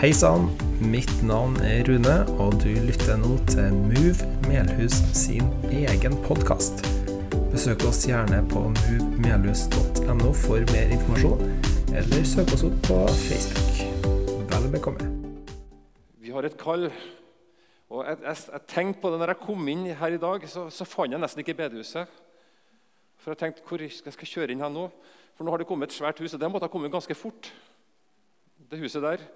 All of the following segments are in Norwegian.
Hei sann, mitt navn er Rune, og du lytter nå til Move Melhus sin egen podkast. Besøk oss gjerne på movemelhus.no for mer informasjon, eller søk oss opp på Facebook. Vel bekomme. Vi har et kall. Og jeg, jeg, jeg tenkte på det når jeg kom inn her i dag, så, så fant jeg nesten ikke bedehuset. For jeg tenkte hvor skal jeg kjøre inn her nå. For nå har det kommet et svært hus, og det måtte ha kommet ganske fort. Det huset der.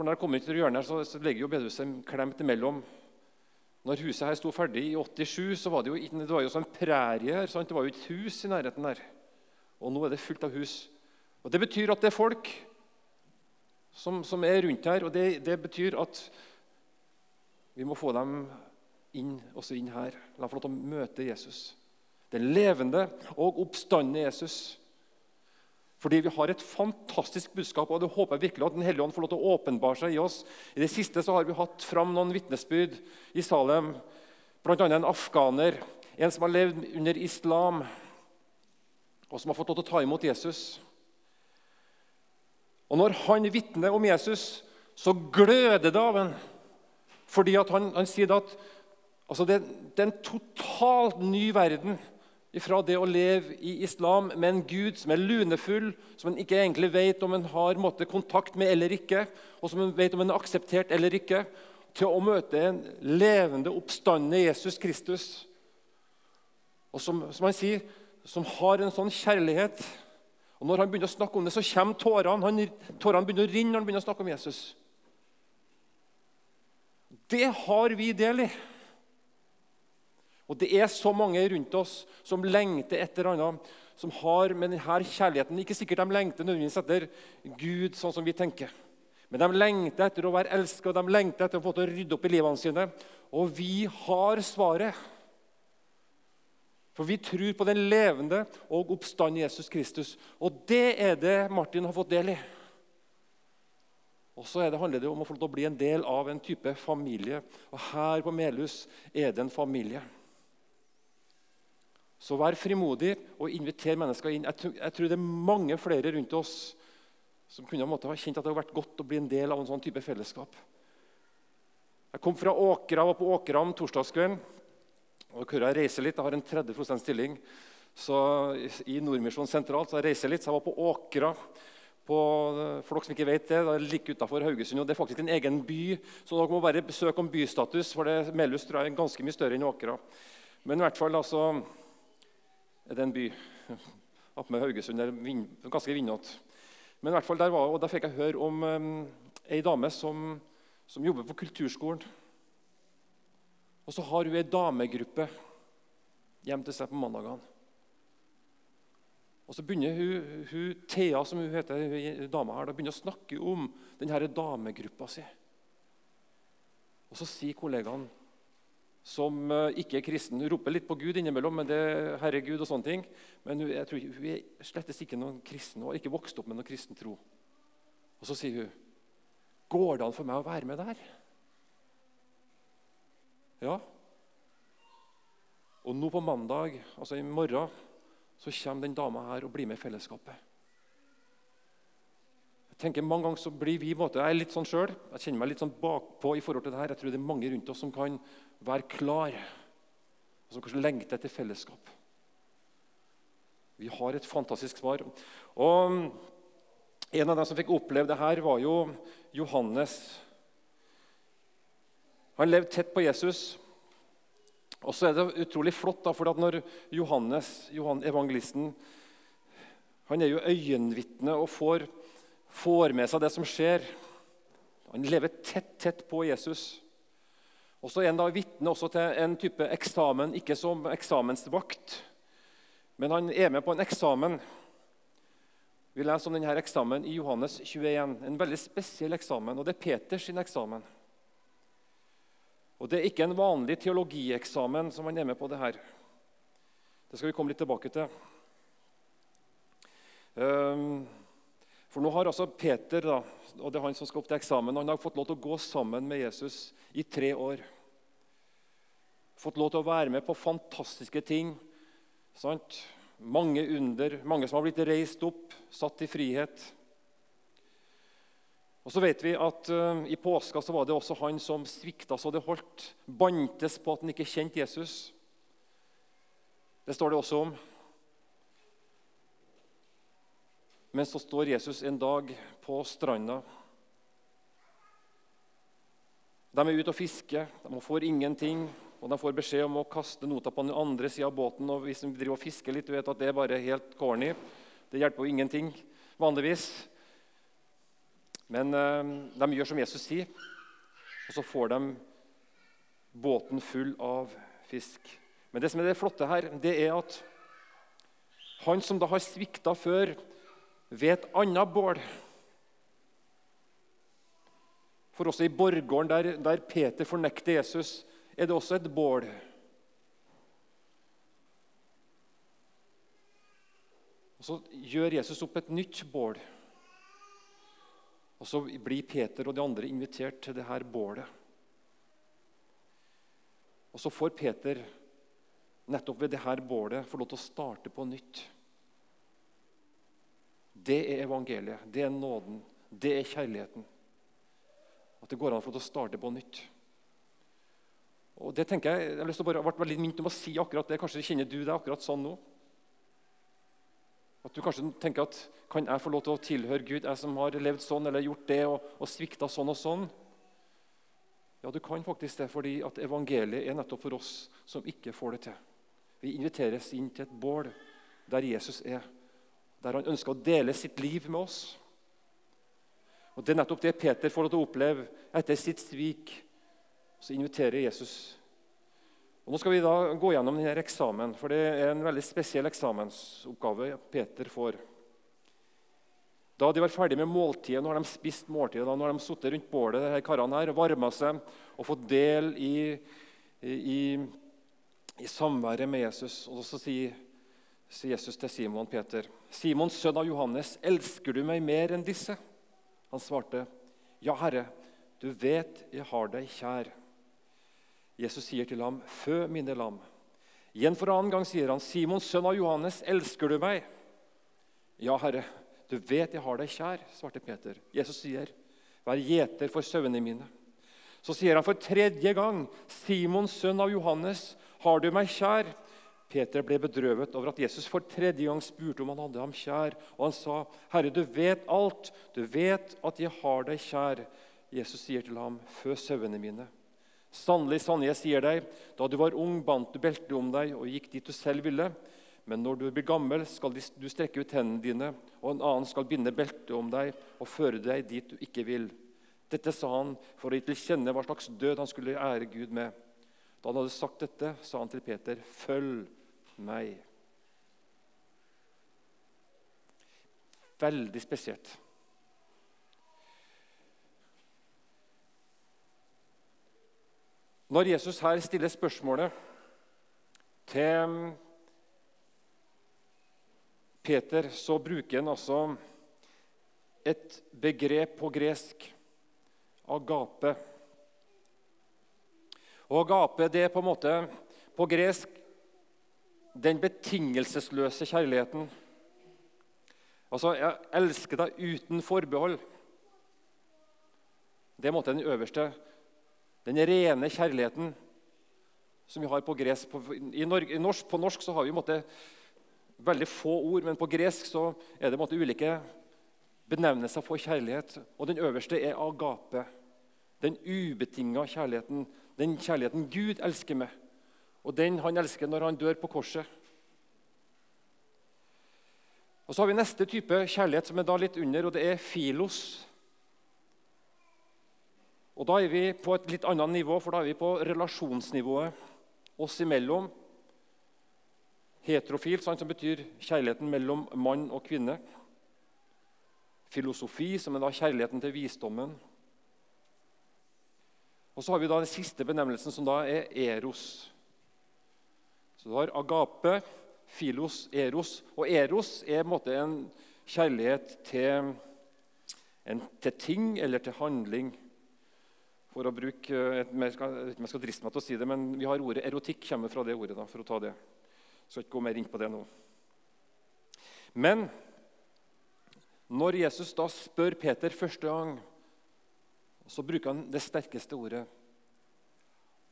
For når jeg kom inn til hjørnet, så, så ligger jo bedehuset klemt imellom. Når huset her sto ferdig i 87, så var det jo, det var jo sånn prærie her. Sant? Det var jo et hus i nærheten der. Og nå er det fullt av hus. Og Det betyr at det er folk som, som er rundt her. Og det, det, betyr at vi må få dem inn, også inn her. La dem få lov til å møte Jesus. Den levende og oppstandende Jesus. Fordi vi har et fantastisk budskap, og det håper jeg virkelig at Den hellige ånd får lov til å åpenbare seg i oss. I det siste så har vi hatt fram noen vitnesbyrd i Salem, bl.a. en afghaner, en som har levd under islam, og som har fått lov til å ta imot Jesus. Og Når han vitner om Jesus, så gløder det av ham. Fordi han, han, sier at altså det, det er en totalt ny verden fra det å leve i islam med en gud som er lunefull, som en ikke egentlig vet om en har måtte, kontakt med eller ikke, og som en vet om en er akseptert eller ikke, til å møte en levende, oppstandende Jesus Kristus. Og som, som, han sier, som har en sånn kjærlighet. Og Når han begynner å snakke om det, så kommer tårene. Han, tårene begynner å rinne når han begynner å snakke om Jesus. Det har vi del i. Og Det er så mange rundt oss som lengter etter annet, som har med denne kjærligheten Ikke sikkert de lengter nødvendigvis etter Gud, sånn som vi tenker. Men de lengter etter å være elsket, og de lengter etter å få til å rydde opp i livene sine. Og vi har svaret. For vi tror på den levende og oppstandende Jesus Kristus. Og det er det Martin har fått del i. Og så handler det om å få bli en del av en type familie. Og her på Melhus er det en familie. Så vær frimodig og inviter mennesker inn. Jeg tror, det er mange flere rundt oss som kunne ha kjent at det hadde vært godt å bli en del av en sånn type fellesskap. Jeg kom fra Åkra, var på Åkram torsdagskvelden. og Jeg reiser litt, jeg har en 30 stilling så i Nordmisjon sentralt. så Jeg reiser litt, så jeg var på Åkra. På, for dere som ikke vet det, det er like utenfor Haugesund. og Det er faktisk en egen by, så dere må bare besøke om bystatus. for det, Melhus tror jeg er ganske mye større enn Åkra. Men i hvert fall, altså, er det en by med Haugesund. Det er ganske vindete. Men i hvert fall der, var, og der fikk jeg høre om um, ei dame som, som, jobber på kulturskolen. Og så har hun ei damegruppe hjem til seg på mandagene. Og så begynner hun, hun, Thea, som hun heter, dama her, da begynner å snakke om denne damegruppa si. Og så sier kollegaen som eh, ikke er kristen. Hun roper litt på Gud innimellom, men det er herregud og sånne ting. Men hun, jeg tror, hun er slettes ikke noen kristen. Hun har ikke vokst opp med noen kristen tro. Og så sier hun, 'Går det an for meg å være med der?' Ja. Og nå på mandag, altså i morgen, så kommer den dama her og blir med i fellesskapet tenker Mange ganger så blir vi måte, Jeg er litt sånn selv, jeg kjenner meg litt sånn bakpå i forhold til det her. Jeg tror det er mange rundt oss som kan være klar, og som kanskje lengter etter fellesskap. Vi har et fantastisk svar. Og En av dem som fikk oppleve det her, var jo Johannes. Han levde tett på Jesus. Og så er det utrolig flott, da, for når Johannes, Johan evangelisten, han er jo øyenvitne og får får med seg det som skjer. Han lever tett, tett på Jesus. Og så er han da vitne til en type eksamen, ikke som eksamensvakt, men han er med på en eksamen. Vi leser om denne eksamen i Johannes 21. En veldig spesiell eksamen, og det er Peters eksamen. Og Det er ikke en vanlig teologieksamen som han er med på. Det her. Det skal vi komme litt tilbake til. Um, for nå har altså Peter, da, og det er han som skal opp til eksamen, han har fått lov til å gå sammen med Jesus i tre år. Fått lov til å være med på fantastiske ting. Sant? Mange under, mange som har blitt reist opp, satt i frihet. Og så vet vi at uh, I påska så var det også han som svikta så det holdt. Bantes på at han ikke kjente Jesus. Det står det også om. Men så står Jesus en dag på stranda. De er ute og fisker, de får ingenting. Og De får beskjed om å kaste nota på den andre sida av båten. og hvis de driver og fisker litt, du vet at det er bare helt corny. Det hjelper jo ingenting vanligvis. Men eh, de gjør som Jesus sier, og så får de båten full av fisk. Men det som er det flotte her, det er at han som da har svikta før, ved et annet bål For også i borggården der, der Peter fornekter Jesus, er det også et bål. Og Så gjør Jesus opp et nytt bål. Og Så blir Peter og de andre invitert til det her bålet. Og Så får Peter nettopp ved det her bålet få lov til å starte på nytt. Det er evangeliet, det er nåden, det er kjærligheten. At det går an å få til å starte på nytt. Og det tenker Jeg jeg har lyst til å bare, vært veldig minnet om å si akkurat det. Kanskje kjenner du deg akkurat sånn nå? At du kanskje tenker at kan jeg få lov til å tilhøre Gud, jeg som har levd sånn eller gjort det og, og svikta sånn og sånn? Ja, du kan faktisk det, fordi at evangeliet er nettopp for oss som ikke får det til. Vi inviteres inn til et bål der Jesus er, der han ønsker å dele sitt liv med oss. Og Det er nettopp det Peter får til å oppleve etter sitt svik så inviterer Jesus. Og nå skal vi da gå gjennom denne eksamen, for det er en veldig spesiell eksamensoppgave Peter får. Da de var ferdig med måltidet, nå har de spist måltidet, nå har de sittet rundt bålet her, karene her, og varma seg og fått del i, i, i samværet med Jesus. Og så sier, sier Jesus til Simon Peter, 'Simon, sønn av Johannes, elsker du meg mer enn disse?' Han svarte, 'Ja, Herre, du vet jeg har deg kjær.' Jesus sier til ham, 'Fø mine lam.' Igjen for annen gang sier han, 'Simon, sønn av Johannes, elsker du meg?' 'Ja, Herre, du vet jeg har deg kjær', svarte Peter. Jesus sier, 'Vær gjeter for sauene mine.' Så sier han for tredje gang, 'Simon, sønn av Johannes, har du meg kjær?' Peter ble bedrøvet over at Jesus for tredje gang spurte om han hadde ham kjær. Og han sa, 'Herre, du vet alt. Du vet at jeg har deg kjær.' Jesus sier til ham, 'Fø sauene mine.' Sannelig, sannelig, jeg sier deg, da du var ung, bandt du beltet om deg og gikk dit du selv ville. Men når du blir gammel, skal du strekke ut hendene dine, og en annen skal binde beltet om deg og føre deg dit du ikke vil. Dette sa han for å gi til kjenne hva slags død han skulle ære Gud med. Da han hadde sagt dette, sa han til Peter, 'Følg meg'. Veldig spesielt. Når Jesus her stiller spørsmålet til Peter, så bruker han altså et begrep på gresk agape. Og agape det er på en måte på gresk den betingelsesløse kjærligheten. Altså, jeg elsker deg uten forbehold. Det er den øverste den rene kjærligheten som vi har på gresk. På, i Norge, i norsk, på norsk så har vi måte, veldig få ord, men på gresk så er det måte, ulike benevnelser for kjærlighet. Og den øverste er agape. Den ubetinga kjærligheten. Den kjærligheten Gud elsker med. Og den han elsker når han dør på korset. Og Så har vi neste type kjærlighet, som er da litt under, og det er filos. Og Da er vi på et litt annet nivå, for da er vi på relasjonsnivået oss imellom. Heterofil, som betyr kjærligheten mellom mann og kvinne. Filosofi, som er da kjærligheten til visdommen. Og så har vi da den siste benevnelsen, som da er eros. Så du har agape, filos, eros. Og eros er en, måte en kjærlighet til, en, til ting eller til handling. For å bruke et, jeg skal, jeg skal driste meg til å si det, men vi har ordet erotikk kommer fra det ordet. Da, for å ta det. Jeg skal ikke gå mer inn på det nå. Men når Jesus da spør Peter første gang så bruker han det sterkeste ordet.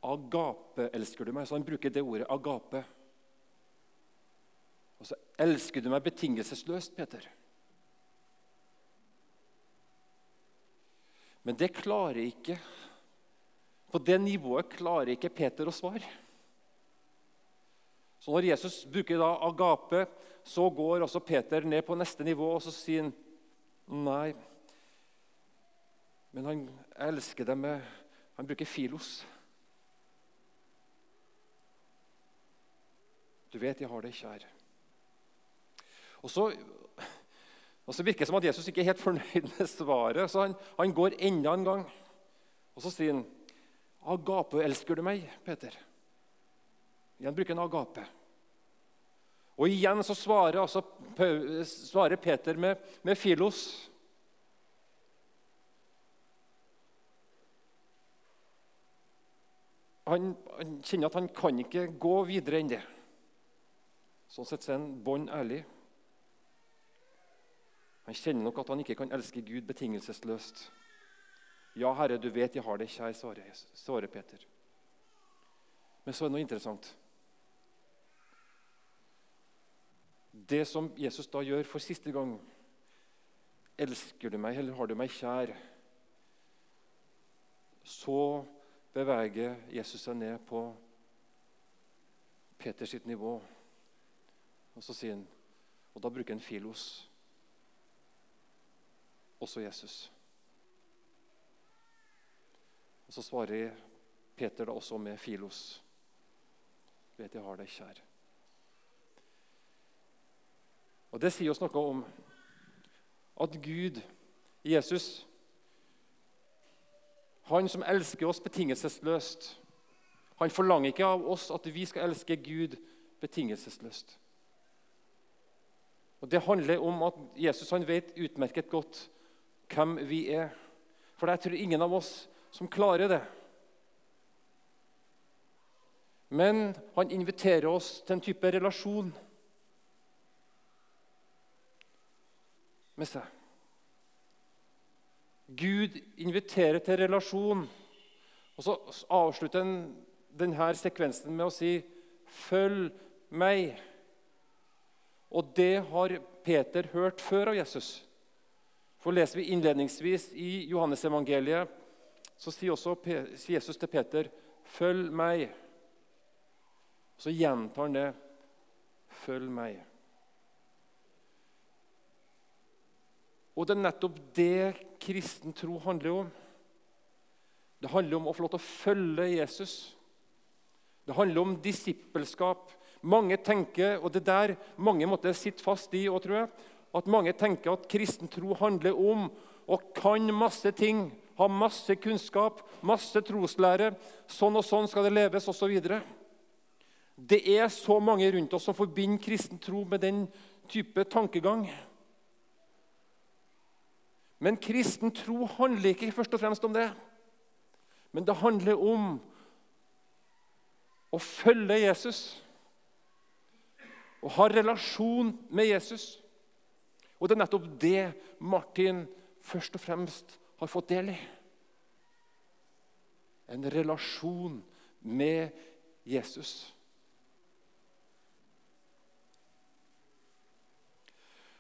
Agape elsker du meg. Så han bruker det ordet agape. Og så elsker du meg betingelsesløst, Peter. Men det klarer ikke På det nivået klarer ikke Peter å svare. Så når Jesus bruker da agape, så går også Peter ned på neste nivå og så sier han nei. Men han elsker dem med Han bruker filos. Du vet jeg har deg kjær. Og så, og så virker det som at Jesus ikke er helt fornøyd med svaret. så Han, han går enda en gang. Og så sier han, 'Agape, elsker du meg, Peter?' Igjen bruker han agape. Og igjen så svarer, altså, svarer Peter med, med filos. Han, han, kjenner at han kan ikke gå videre enn det. Sånn sett er han bånn ærlig. Han kjenner nok at han ikke kan elske Gud betingelsesløst. Ja, Herre, du vet jeg har det kjær, svarer Peter. Men så er det noe interessant. Det som Jesus da gjør for siste gang Elsker du meg, eller har du meg kjær? Så beveger Jesus seg ned på Peters nivå. Og så sier han, og da bruker han filos også Jesus. Og Så svarer Peter da også med Filos. Vet jeg har deg kjær. Og Det sier oss noe om at Gud, Jesus, han som elsker oss betingelsesløst Han forlanger ikke av oss at vi skal elske Gud betingelsesløst. Og Det handler om at Jesus han vet utmerket godt hvem vi er. For jeg tror ingen av oss som klarer det. Men han inviterer oss til en type relasjon med seg. Gud inviterer til relasjon. Og Så avslutter han denne sekvensen med å si 'Følg meg'. Og det har Peter hørt før av Jesus. For leser vi innledningsvis i Johannesevangeliet, så sier også Jesus til Peter, 'Følg meg'. Så gjentar han det. 'Følg meg'. Og det er nettopp det kristen tro handler om. Det handler om å få lov til å følge Jesus. Det handler om disippelskap. Mange tenker, og det der mange måtte sitte fast i, òg, tror jeg, at mange tenker at kristen tro handler om og kan masse ting, ha masse kunnskap, masse troslære. Sånn og sånn skal det leves, osv. Det er så mange rundt oss som forbinder kristen tro med den type tankegang. Men kristen tro handler ikke først og fremst om det. Men det handler om å følge Jesus. Å har relasjon med Jesus. Og det er nettopp det Martin først og fremst har fått del i. En relasjon med Jesus.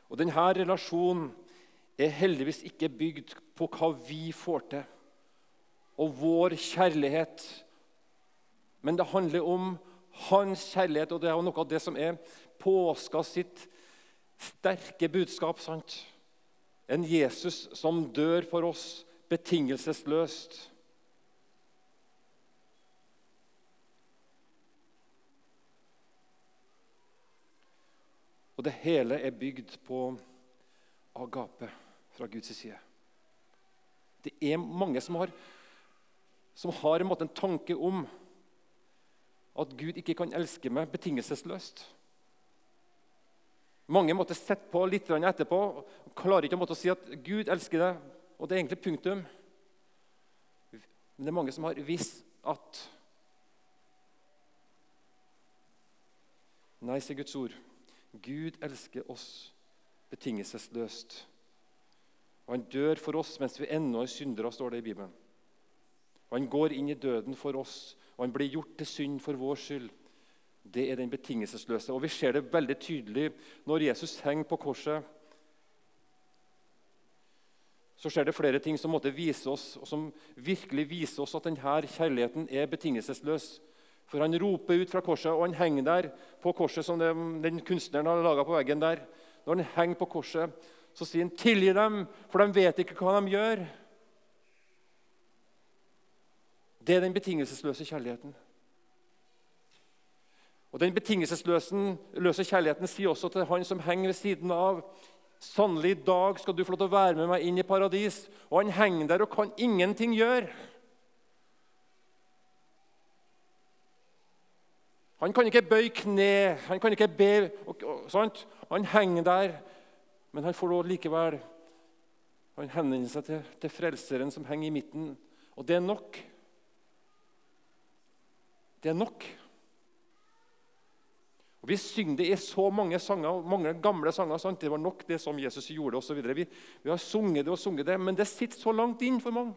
Og Denne relasjonen er heldigvis ikke bygd på hva vi får til, og vår kjærlighet. Men det handler om hans kjærlighet, og det er noe av det som er påska sitt sterke budskap. sant? En Jesus som dør for oss betingelsesløst. Og det hele er bygd på agape fra Guds side. Det er mange som har, som har en, en tanke om at Gud ikke kan elske meg betingelsesløst. Mange måtte sette på litt etterpå og klarer ikke å si at Gud elsker deg. Og det er egentlig punktum. Men det er mange som har visst at Nei, sier Guds ord. Gud elsker oss betingelsesløst. Og han dør for oss mens vi ennå er syndere, står det i Bibelen. Og Han går inn i døden for oss, og han blir gjort til synd for vår skyld. Det er den betingelsesløse. Og Vi ser det veldig tydelig når Jesus henger på korset. Så skjer det flere ting som måtte vise oss, og som virkelig viser oss at denne kjærligheten er betingelsesløs. For han roper ut fra korset, og han henger der på korset som den kunstneren har laga på veggen der. Når han henger på korset, så sier han 'tilgi dem, for de vet ikke hva de gjør'. Det er den betingelsesløse kjærligheten. Og Den betingelsesløse kjærligheten sier også til han som henger ved siden av Sannelig, i dag skal du få lov til å være med meg inn i paradis. Og han henger der og kan ingenting gjøre. Han kan ikke bøye kne, han kan ikke be. Og, han henger der, men han får lov likevel Han henvender seg til, til Frelseren som henger i midten. Og det er nok. Det er nok. Og Vi synger det i så mange sanger, mange gamle sanger. Sant? Det var nok det som Jesus gjorde osv. Vi, vi har sunget det og sunget det, men det sitter så langt inn for mange.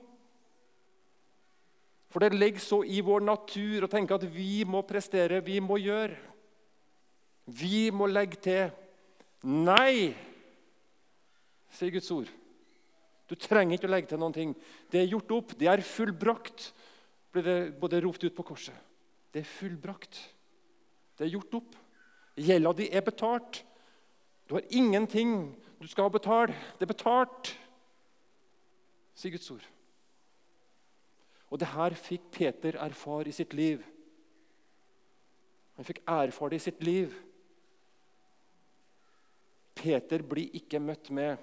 For det ligger så i vår natur å tenke at vi må prestere, vi må gjøre. Vi må legge til. Nei, sier Guds ord. Du trenger ikke å legge til noen ting. Det er gjort opp, det er fullbrakt, ble det både ropt ut på korset. Det er fullbrakt. Det er gjort opp. Gjelda di er betalt. Du har ingenting du skal betale. Det er betalt, sier Guds ord. Og det her fikk Peter erfare i sitt liv. Han fikk erfare det i sitt liv. Peter blir ikke møtt med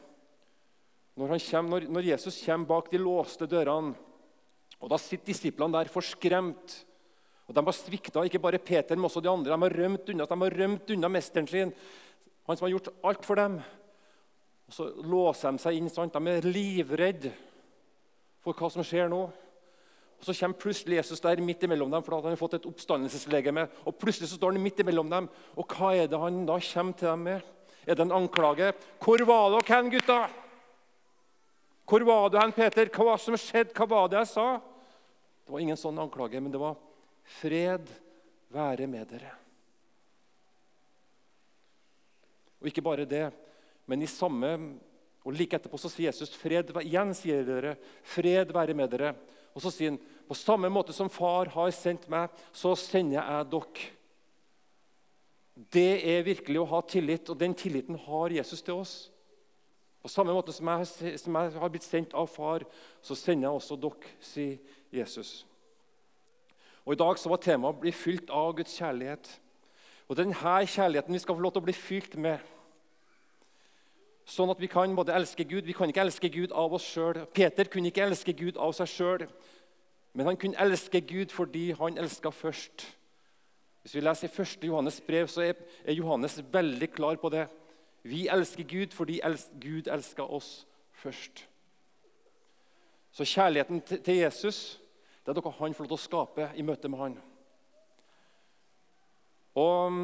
når, kommer, når, når Jesus kommer bak de låste dørene. Og Da sitter disiplene der forskremt. Og De har svikta ikke bare Peter, men også de andre. De har rømt unna, de har rømt unna mesteren sin, han som har gjort alt for dem. Og Så låser de seg inn. Sant? De er livredde for hva som skjer nå. Og Så kommer plutselig Jesus der midt imellom dem, for han har fått et oppstandelseslegeme. Og plutselig så står han midt imellom dem, og hva er det han da kommer til dem med? Er det en anklage? 'Hvor var dere hen, gutta?' 'Hvor var du hen, Peter? Hva var det som skjedde? Hva var det jeg sa?' Det var ingen sånn anklage, men det var Fred være med dere. Og ikke bare det, men i samme og Like etterpå så sier Jesus fred, igjen sier dere, fred være med dere. Og så sier han på samme måte som far har sendt meg, så sender jeg dere. Det er virkelig å ha tillit, og den tilliten har Jesus til oss. På samme måte som jeg, som jeg har blitt sendt av far, så sender jeg også dere, sier Jesus. Og I dag så var temaet bli fylt av Guds kjærlighet. Og denne kjærligheten vi skal få lov til å bli fylt med. Sånn at vi kan både elske Gud Vi kan ikke elske Gud av oss sjøl. Peter kunne ikke elske Gud av seg sjøl, men han kunne elske Gud fordi han elska først. Hvis vi leser i 1. Johannes brev, så er, Johannes veldig klar på det. Vi elsker Gud fordi Gud elska oss først. Så kjærligheten til Jesus det er noe han får lov til å skape i møte med han. Og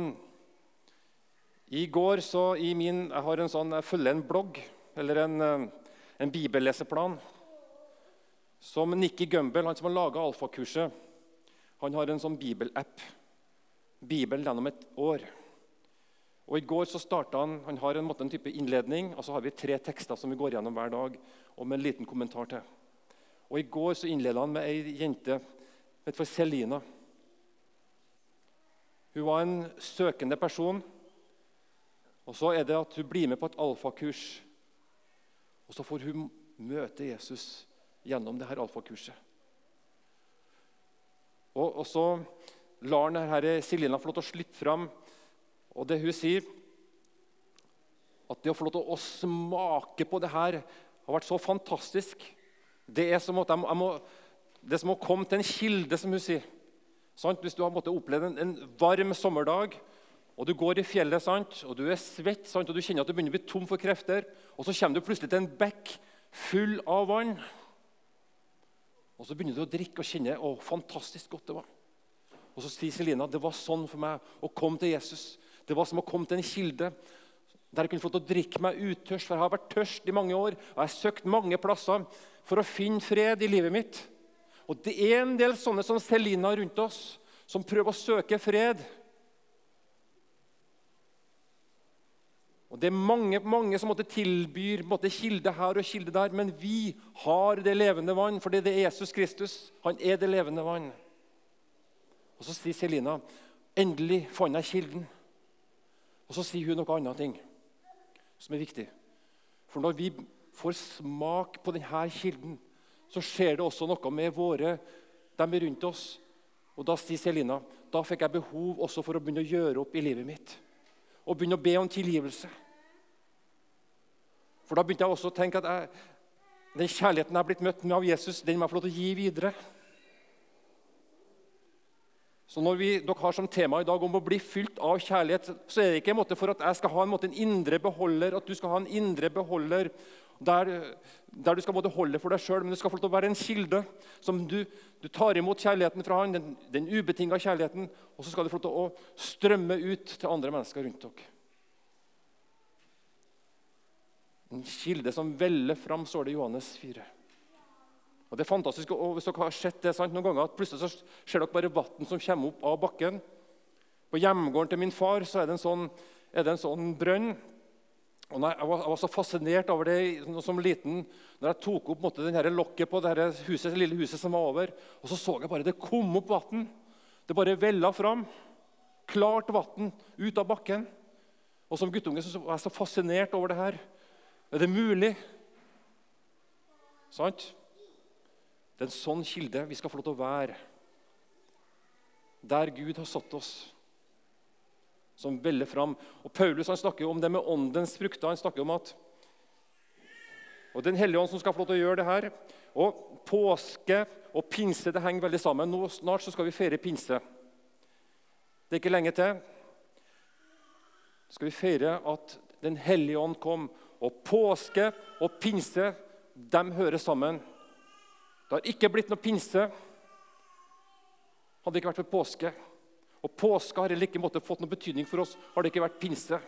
I går så i min, Jeg har en sånn, jeg følger en blogg, eller en, en bibelleseplan, som Nikki Gumbel, han som har laga alfakurset, han har en sånn bibelapp. Bibelen gjennom et år. Og I går så starta han han har en, måte, en type innledning, og så har vi tre tekster som vi går gjennom hver dag, og med en liten kommentar til. Og I går så innleda han med ei jente vet for Selina. Hun var en søkende person. Og Så er det at hun blir med på et alfakurs. Og så får hun møte Jesus gjennom det her alfakurset. Og, og så lar denne Selina få lov til å slippe fram. Og det hun sier, at det å få lov til å smake på det her har vært så fantastisk. Det er som, jeg må, jeg må, det er som å komme til en kilde, som hun sier. Sant? Hvis du har opplevd en, en, varm sommerdag, og du går i fjellet sant? og du er svett sant? og du kjenner at du begynner å bli tom for krefter, og så kommer du plutselig til en bekk full av vann. Og Så begynner du å drikke og kjenne å, fantastisk godt det var. Og Så sier Selina det var sånn for meg å komme til Jesus. Det var som å komme til en kilde der jeg kunne fått å drikke meg utørst. For jeg har vært tørst i mange år og jeg har søkt mange plasser for å finne fred i livet mitt. Og Det er en del sånne som Selina rundt oss, som prøver å søke fred. Og Det er mange, mange som måtte tilbyr måtte kilde her og kilde der, men vi har det levende vann, for det er Jesus Kristus. Han er det levende vann. Og Så sier Selina endelig fant jeg kilden. Og Så sier hun noe annet ting som er viktig. For når vi får smak på denne kilden, så skjer det også noe med våre, dem rundt oss. Og Da sier Selina da fikk jeg behov også for å begynne å gjøre opp i livet mitt. Og begynne å be om tilgivelse. For da begynte jeg også å tenke at jeg, den kjærligheten jeg har blitt møtt med av Jesus, den må jeg få lov til å gi videre. Så når vi, dere har som tema i dag om å bli fylt av kjærlighet, så er det ikke en måte for at jeg skal ha en, måte, en indre beholder, at du skal ha en indre beholder der, der du skal både holde for deg sjøl, men du skal få lov til å være en kilde. som Du, du tar imot kjærligheten fra han, den, den ubetinga kjærligheten, og så skal du få lov til å strømme ut til andre mennesker rundt dere. En kilde som veller fram, står det i Johannes 4. Og det er fantastisk, og Hvis dere har sett det sant, noen ganger, at plutselig så ser dere bare vann som kommer opp av bakken. På hjemgården til min far så er det en sånn, det en sånn brønn. Og jeg var, jeg var, så fascinert over det som liten når jeg tok opp måtte, denne lokket på det huset, lille huset som var over. Og så så jeg bare det kom opp vann. Det bare vella fram. Klart vann ut av bakken. Og Som guttunge så var jeg så fascinert over det her. Er det mulig? Sant? Det er en sånn kilde vi skal få lov til å være. Der Gud har satt oss. Som veller fram. Og Paulus han snakker om det med åndens frukter. Han snakker om at og Den hellige ånd som skal få lov til å gjøre det her. Og Påske og pinse det henger veldig sammen. Nå Snart så skal vi feire pinse. Det er ikke lenge til. Så skal vi feire at Den hellige ånd kom og påske og pinse de hører sammen. Det har ikke blitt noe pinse hadde det ikke vært for påske. Og påske har heller ikke måtte fått noen betydning for oss har det ikke vært pinse.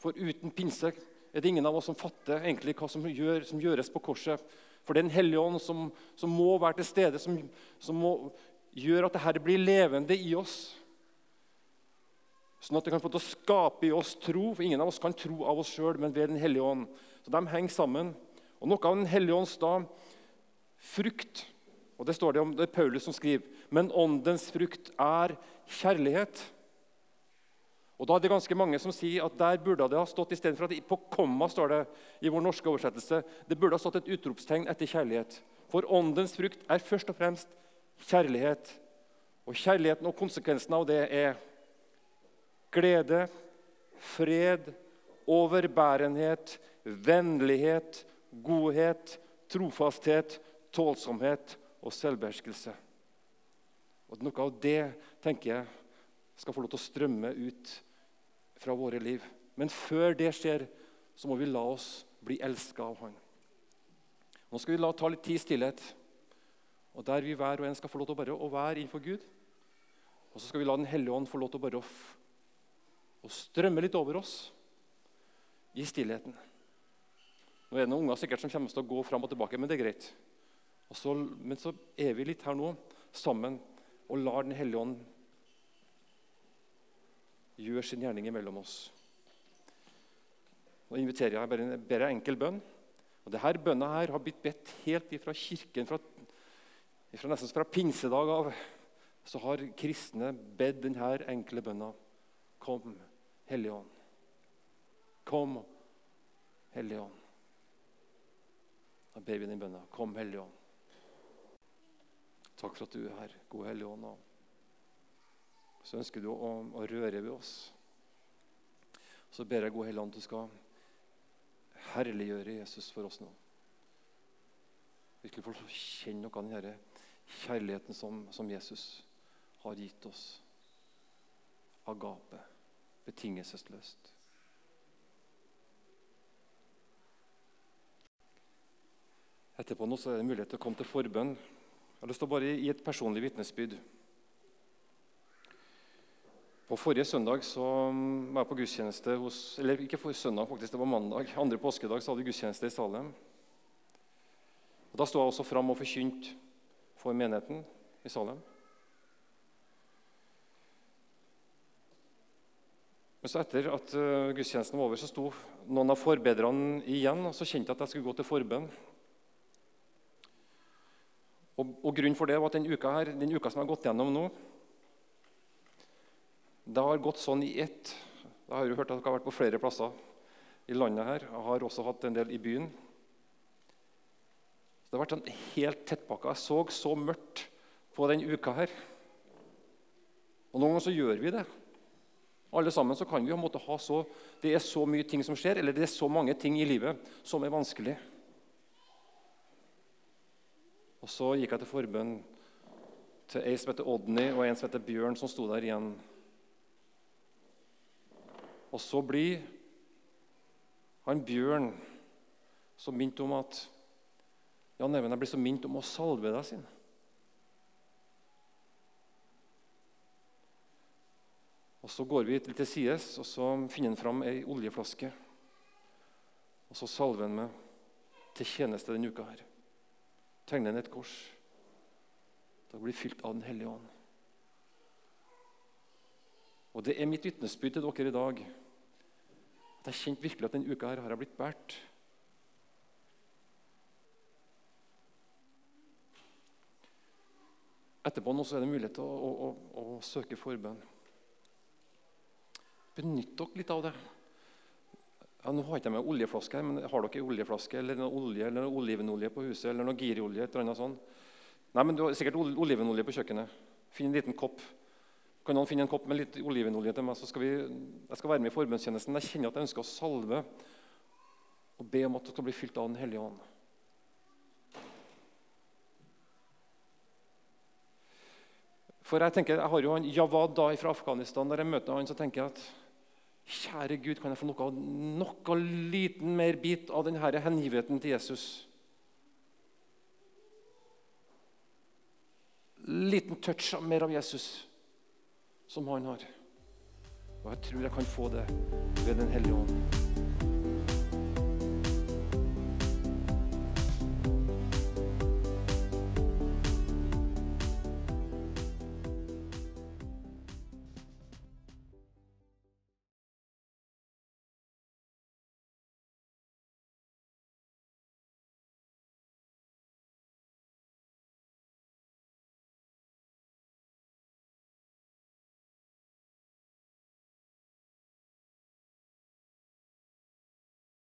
For uten pinse er det ingen av oss som fatter egentlig hva som, gjør, som gjøres på korset. For det er Den hellige ånd som, som, må være til stede, som, som må gjøre at dette blir levende i oss. Sånn at det kan få til å skape i oss tro. For ingen av oss kan tro av oss sjøl, men ved Den hellige ånd. Så De henger sammen. Og Noe av Den hellige ånds da, frukt og Det står det om det er Paulus som skriver. Men åndens frukt er kjærlighet. Og da er det ganske mange som sier at der burde det ha stått istedenfor at på komma står det i vår norske oversettelse, det burde ha stått et utropstegn etter kjærlighet. For åndens frukt er først og fremst kjærlighet. Og kjærligheten og konsekvensen av det er glede, fred, overbærenhet, vennlighet, godhet, trofasthet, tålsomhet og selvbeherskelse. Og Noe av det tenker jeg skal få lov til å strømme ut fra våre liv. Men før det skjer, så må vi la oss bli elska av Han. Nå skal vi la ta litt tid i stillhet, og der vi hver og en skal få lov til å, bare, å være innenfor Gud. Og så skal vi la Den hellige ånd få lov til å bare og strømme litt over oss i stillheten. Nå er det noen unger sikkert som kommer til å gå fram og tilbake, men det er greit. Så, men så er vi litt her nå sammen og lar Den hellige ånd gjøre sin gjerning mellom oss. Nå inviterer jeg bare en, bare enkel bønn. Og denne bønna her har blitt bedt helt ifra kirken, fra, ifra nesten fra pinsedag av. Så har kristne bedt denne enkle bønna. Kom, Hellige Ånd. Kom, Hellige Ånd. Da ber vi den bønna. Kom, Hellige Ånd. Takk for at du er her, gode Hellige Ånd. Så ønsker du å, å røre ved oss. Så ber jeg, gode Hellige Ånd, du skal herliggjøre Jesus for oss nå. Virkelig få kjenne noe av den kjærligheten som, som Jesus har gitt oss. Agape betingelsesløst. Etterpå nå så er det mulighet til å komme til forbønn. Lyst til å bare gi et personlig vitnesbyrd. På Forrige søndag så var jeg på gudstjeneste hos Eller ikke forrige søndag, faktisk, det var mandag. Andre påskedag så hadde vi gudstjeneste i Salem. Og Da sto jeg også fram og forkynte for menigheten i Salem. Men så etter at uh, gudstjenesten var over, så sto noen av forbedrerne igjen. og Så kjente jeg at jeg skulle gå til forbønn. Og, og, Grunnen for det var at den uka, her, den uka som jeg har gått gjennom nå Det har gått sånn i ett. Jeg har jo hørt at dere har vært på flere plasser i landet her. Jeg har også hatt en del i byen. Det har vært sånn helt tettpakka. Jeg så så mørkt på den uka her. Og noen ganger så gjør vi det. Alle sammen så kan vi måtte ha så, Det er så mye ting som skjer, eller det er så mange ting i livet som er vanskelig. Og Så gikk jeg til forbønn til ei som heter Odny, og en som heter Bjørn, som sto der igjen. Og så blir han Bjørn så minnet om at Jan Even, jeg blir så minnet om å salve deg sin. Og Så går vi litt til sides, og så finner han fram ei oljeflaske. Og så salver han meg til tjeneste denne uka. her. Tegner han et kors. Da blir fylt av Den hellige ånd. Og Det er mitt vitnesbyrd til dere i dag. At Jeg kjente virkelig at denne uka her har jeg blitt båret. Etterpå nå så er det mulighet til å, å, å, å søke forbønn. Benytt dere litt av det. Ja, nå har jeg ikke med oljeflaske her, men Har dere oljeflaske eller noe olje eller noe olivenolje på huset? eller noe giriolje, et eller annet sånt? Nei, men Du har sikkert olivenolje på kjøkkenet. Finn en liten kopp. Kan noen finne en kopp med litt olivenolje til meg? så skal vi, Jeg skal være med i forbundstjenesten. Jeg kjenner at jeg ønsker å salve og be om at det skal bli fylt av Den hellige ånd. For Jeg tenker, jeg har jo han Jawad da fra Afghanistan. Når jeg møter han, så tenker jeg at Kjære Gud, kan jeg få noe, noe liten mer bit av denne hengivenheten til Jesus? Liten touch mer av Jesus som han har. Og jeg tror jeg kan få det ved Den hellige ånd.